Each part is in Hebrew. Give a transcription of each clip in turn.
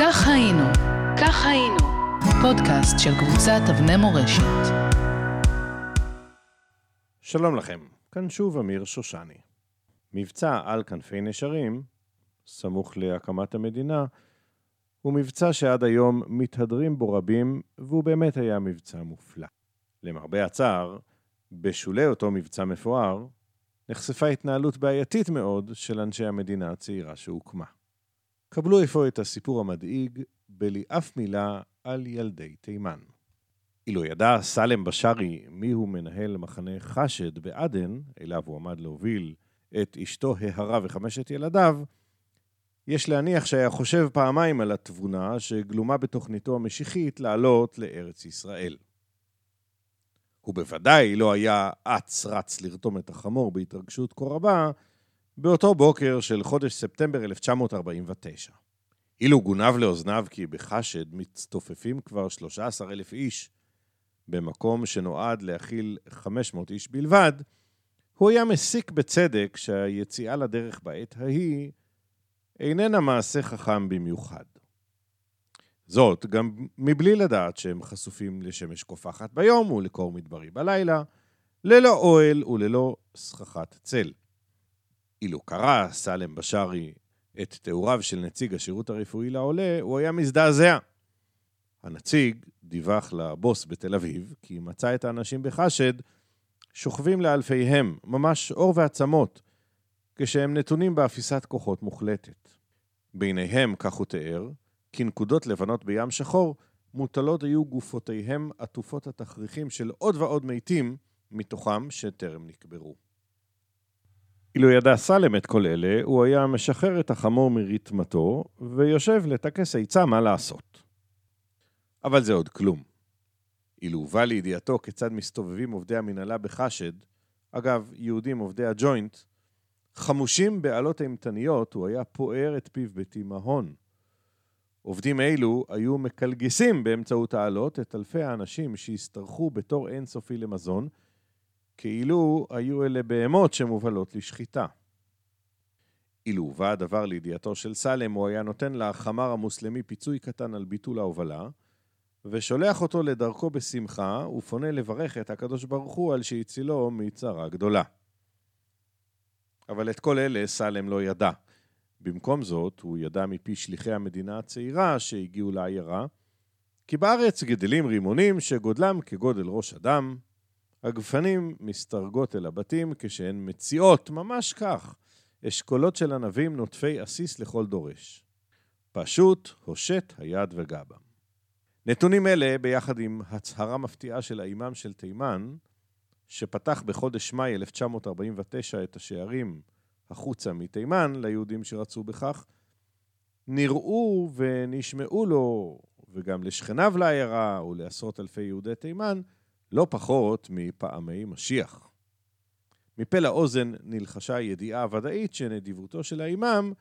כך היינו, כך היינו, פודקאסט של קבוצת אבני מורשת. שלום לכם, כאן שוב אמיר שושני. מבצע על כנפי נשרים, סמוך להקמת המדינה, הוא מבצע שעד היום מתהדרים בו רבים, והוא באמת היה מבצע מופלא. למרבה הצער, בשולי אותו מבצע מפואר, נחשפה התנהלות בעייתית מאוד של אנשי המדינה הצעירה שהוקמה. קבלו אפוא את הסיפור המדאיג, בלי אף מילה על ילדי תימן. אילו ידע סלם בשארי מיהו מנהל מחנה חשד בעדן, אליו הוא עמד להוביל את אשתו ההרה וחמשת ילדיו, יש להניח שהיה חושב פעמיים על התבונה שגלומה בתוכניתו המשיחית לעלות לארץ ישראל. הוא בוודאי לא היה אץ רץ לרתום את החמור בהתרגשות כה רבה באותו בוקר של חודש ספטמבר 1949. אילו גונב לאוזניו כי בחשד מצטופפים כבר 13 אלף איש במקום שנועד להכיל 500 איש בלבד, הוא היה מסיק בצדק שהיציאה לדרך בעת ההיא איננה מעשה חכם במיוחד. זאת גם מבלי לדעת שהם חשופים לשמש קופחת ביום ולקור מדברי בלילה, ללא אוהל וללא סככת צל. אילו קרא סלם בשארי את תיאוריו של נציג השירות הרפואי לעולה, הוא היה מזדעזע. הנציג דיווח לבוס בתל אביב כי מצא את האנשים בחשד שוכבים לאלפיהם, ממש עור ועצמות, כשהם נתונים באפיסת כוחות מוחלטת. ביניהם, כך הוא תיאר, כנקודות לבנות בים שחור, מוטלות היו גופותיהם עטופות התכריכים של עוד ועוד מתים, מתוכם שטרם נקברו. אילו ידע סלם את כל אלה, הוא היה משחרר את החמור מרתמתו, ויושב לטכס עצה מה לעשות. אבל זה עוד כלום. אילו הובא לידיעתו כיצד מסתובבים עובדי המנהלה בחשד, אגב, יהודים עובדי הג'וינט, חמושים בעלות אימתניות, הוא היה פוער את פיו בתימהון. עובדים אלו היו מקלגסים באמצעות העלות את אלפי האנשים שהשתרכו בתור אינסופי למזון, כאילו היו אלה בהמות שמובלות לשחיטה. אילו הובא הדבר לידיעתו של סלם, הוא היה נותן לחמר המוסלמי פיצוי קטן על ביטול ההובלה, ושולח אותו לדרכו בשמחה, ופונה לברך את הקדוש ברוך הוא על שהצילו מצרה גדולה. אבל את כל אלה סלם לא ידע. במקום זאת, הוא ידע מפי שליחי המדינה הצעירה שהגיעו לעיירה, כי בארץ גדלים רימונים שגודלם כגודל ראש אדם, הגפנים מסתרגות אל הבתים כשהן מציעות, ממש כך, אשכולות של ענבים נוטפי עסיס לכל דורש. פשוט הושט היד וגע בם. נתונים אלה, ביחד עם הצהרה מפתיעה של האימאם של תימן, שפתח בחודש מאי 1949 את השערים החוצה מתימן ליהודים שרצו בכך, נראו ונשמעו לו, וגם לשכניו לעיירה ולעשרות אלפי יהודי תימן, לא פחות מפעמי משיח. מפה לאוזן נלחשה ידיעה ודאית שנדיבותו של האימאם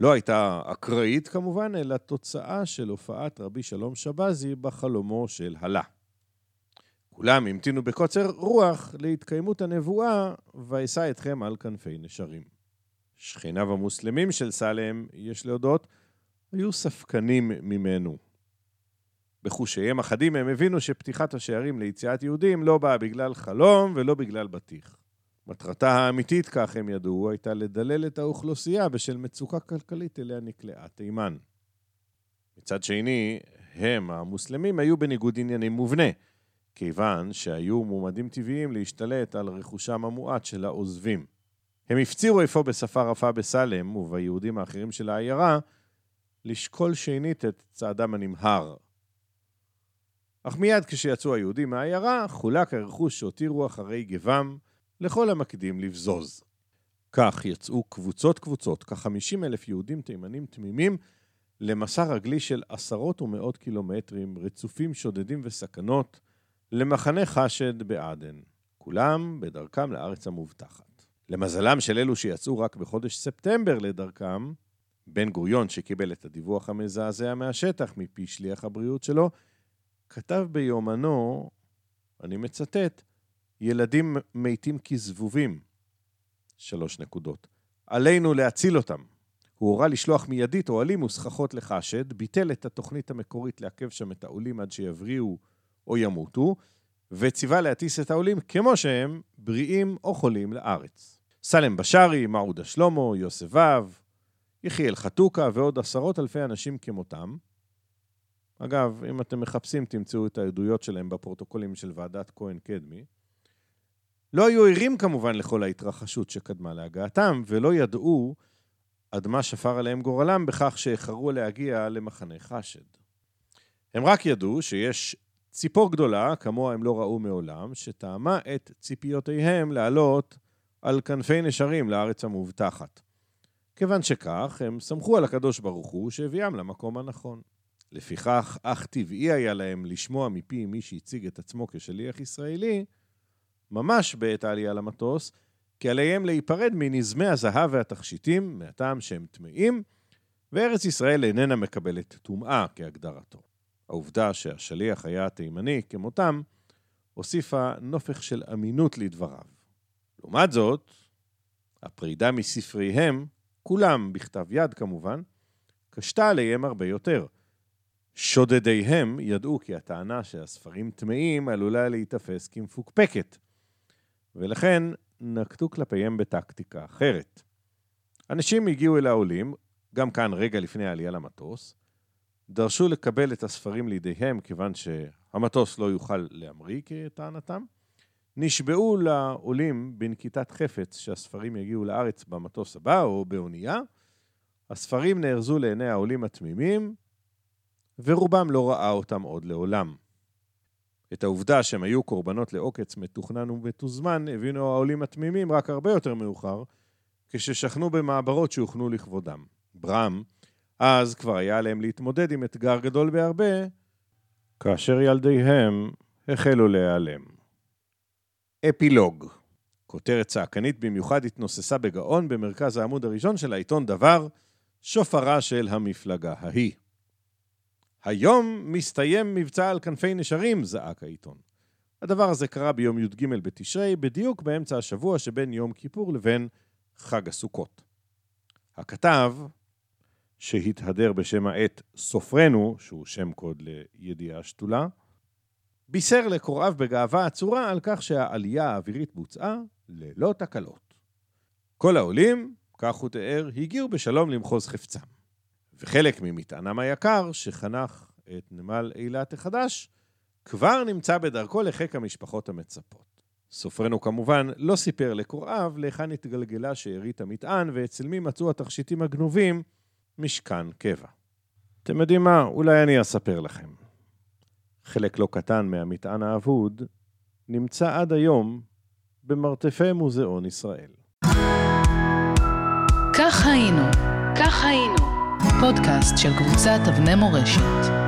לא הייתה אקראית כמובן, אלא תוצאה של הופעת רבי שלום שבזי בחלומו של הלה. כולם המתינו בקוצר רוח להתקיימות הנבואה, ואשא אתכם על כנפי נשרים. שכניו המוסלמים של סלם, יש להודות, היו ספקנים ממנו. בחושיהם אחדים הם הבינו שפתיחת השערים ליציאת יהודים לא באה בגלל חלום ולא בגלל בטיח. מטרתה האמיתית, כך הם ידעו, הייתה לדלל את האוכלוסייה בשל מצוקה כלכלית אליה נקלעה תימן. מצד שני, הם, המוסלמים, היו בניגוד עניינים מובנה, כיוון שהיו מועמדים טבעיים להשתלט על רכושם המועט של העוזבים. הם הפצירו אפוא בשפה רפה בסלם וביהודים האחרים של העיירה לשקול שנית את צעדם הנמהר. אך מיד כשיצאו היהודים מהעיירה, חולק הרכוש שהותירו אחרי גבם לכל המקדים לבזוז. כך יצאו קבוצות קבוצות, כ-50 אלף יהודים תימנים תמימים, למסע רגלי של עשרות ומאות קילומטרים, רצופים שודדים וסכנות, למחנה חשד בעדן, כולם בדרכם לארץ המובטחת. למזלם של אלו שיצאו רק בחודש ספטמבר לדרכם, בן גוריון, שקיבל את הדיווח המזעזע מהשטח מפי שליח הבריאות שלו, כתב ביומנו, אני מצטט, ילדים מתים כזבובים. שלוש נקודות. עלינו להציל אותם. הוא הורה לשלוח מיידית אוהלים וסככות לחשד, ביטל את התוכנית המקורית לעכב שם את העולים עד שיבריאו או ימותו, וציווה להטיס את העולים כמו שהם, בריאים או חולים, לארץ. סלם בשארי, מעודה שלמה, יוסף ואב, יחיאל חתוקה ועוד עשרות אלפי אנשים כמותם. אגב, אם אתם מחפשים, תמצאו את העדויות שלהם בפרוטוקולים של ועדת כהן-קדמי. לא היו ערים כמובן לכל ההתרחשות שקדמה להגעתם, ולא ידעו עד מה שפר עליהם גורלם בכך שאיחרו להגיע למחנה חשד. הם רק ידעו שיש ציפור גדולה, כמוה הם לא ראו מעולם, שטעמה את ציפיותיהם לעלות על כנפי נשרים לארץ המובטחת. כיוון שכך, הם סמכו על הקדוש ברוך הוא שהביאם למקום הנכון. לפיכך, אך טבעי היה להם לשמוע מפי מי שהציג את עצמו כשליח ישראלי, ממש בעת העלייה למטוס, כי עליהם להיפרד מנזמי הזהב והתכשיטים, מהטעם שהם טמאים, וארץ ישראל איננה מקבלת טומאה כהגדרתו. העובדה שהשליח היה תימני כמותם, הוסיפה נופך של אמינות לדבריו. לעומת זאת, הפרידה מספריהם, כולם בכתב יד כמובן, קשתה עליהם הרבה יותר. שודדיהם ידעו כי הטענה שהספרים טמאים עלולה להיתפס כמפוקפקת, ולכן נקטו כלפיהם בטקטיקה אחרת. אנשים הגיעו אל העולים, גם כאן רגע לפני העלייה למטוס, דרשו לקבל את הספרים לידיהם כיוון שהמטוס לא יוכל להמריא כטענתם, נשבעו לעולים בנקיטת חפץ שהספרים יגיעו לארץ במטוס הבא או באונייה, הספרים נארזו לעיני העולים התמימים, ורובם לא ראה אותם עוד לעולם. את העובדה שהם היו קורבנות לעוקץ מתוכנן ומתוזמן, הבינו העולים התמימים רק הרבה יותר מאוחר, כששכנו במעברות שהוכנו לכבודם. ברם, אז כבר היה עליהם להתמודד עם אתגר גדול בהרבה, כאשר ילדיהם החלו להיעלם. אפילוג כותרת צעקנית במיוחד התנוססה בגאון במרכז העמוד הראשון של העיתון דבר, שופרה של המפלגה ההיא. היום מסתיים מבצע על כנפי נשרים, זעק העיתון. הדבר הזה קרה ביום י"ג בתשרי, בדיוק באמצע השבוע שבין יום כיפור לבין חג הסוכות. הכתב, שהתהדר בשם העט סופרנו, שהוא שם קוד לידיעה שתולה, בישר לקוראיו בגאווה עצורה על כך שהעלייה האווירית בוצעה ללא תקלות. כל העולים, כך הוא תיאר, הגיעו בשלום למחוז חפצם. וחלק ממטענם היקר, שחנך את נמל אילת החדש, כבר נמצא בדרכו לחיק המשפחות המצפות. סופרנו כמובן לא סיפר לקוראיו להיכן התגלגלה שארית המטען ואצל מי מצאו התכשיטים הגנובים משכן קבע. אתם יודעים מה? אולי אני אספר לכם. חלק לא קטן מהמטען האבוד נמצא עד היום במרתפי מוזיאון ישראל. כך היינו, כך היינו, פודקאסט של קבוצת אבני מורשת.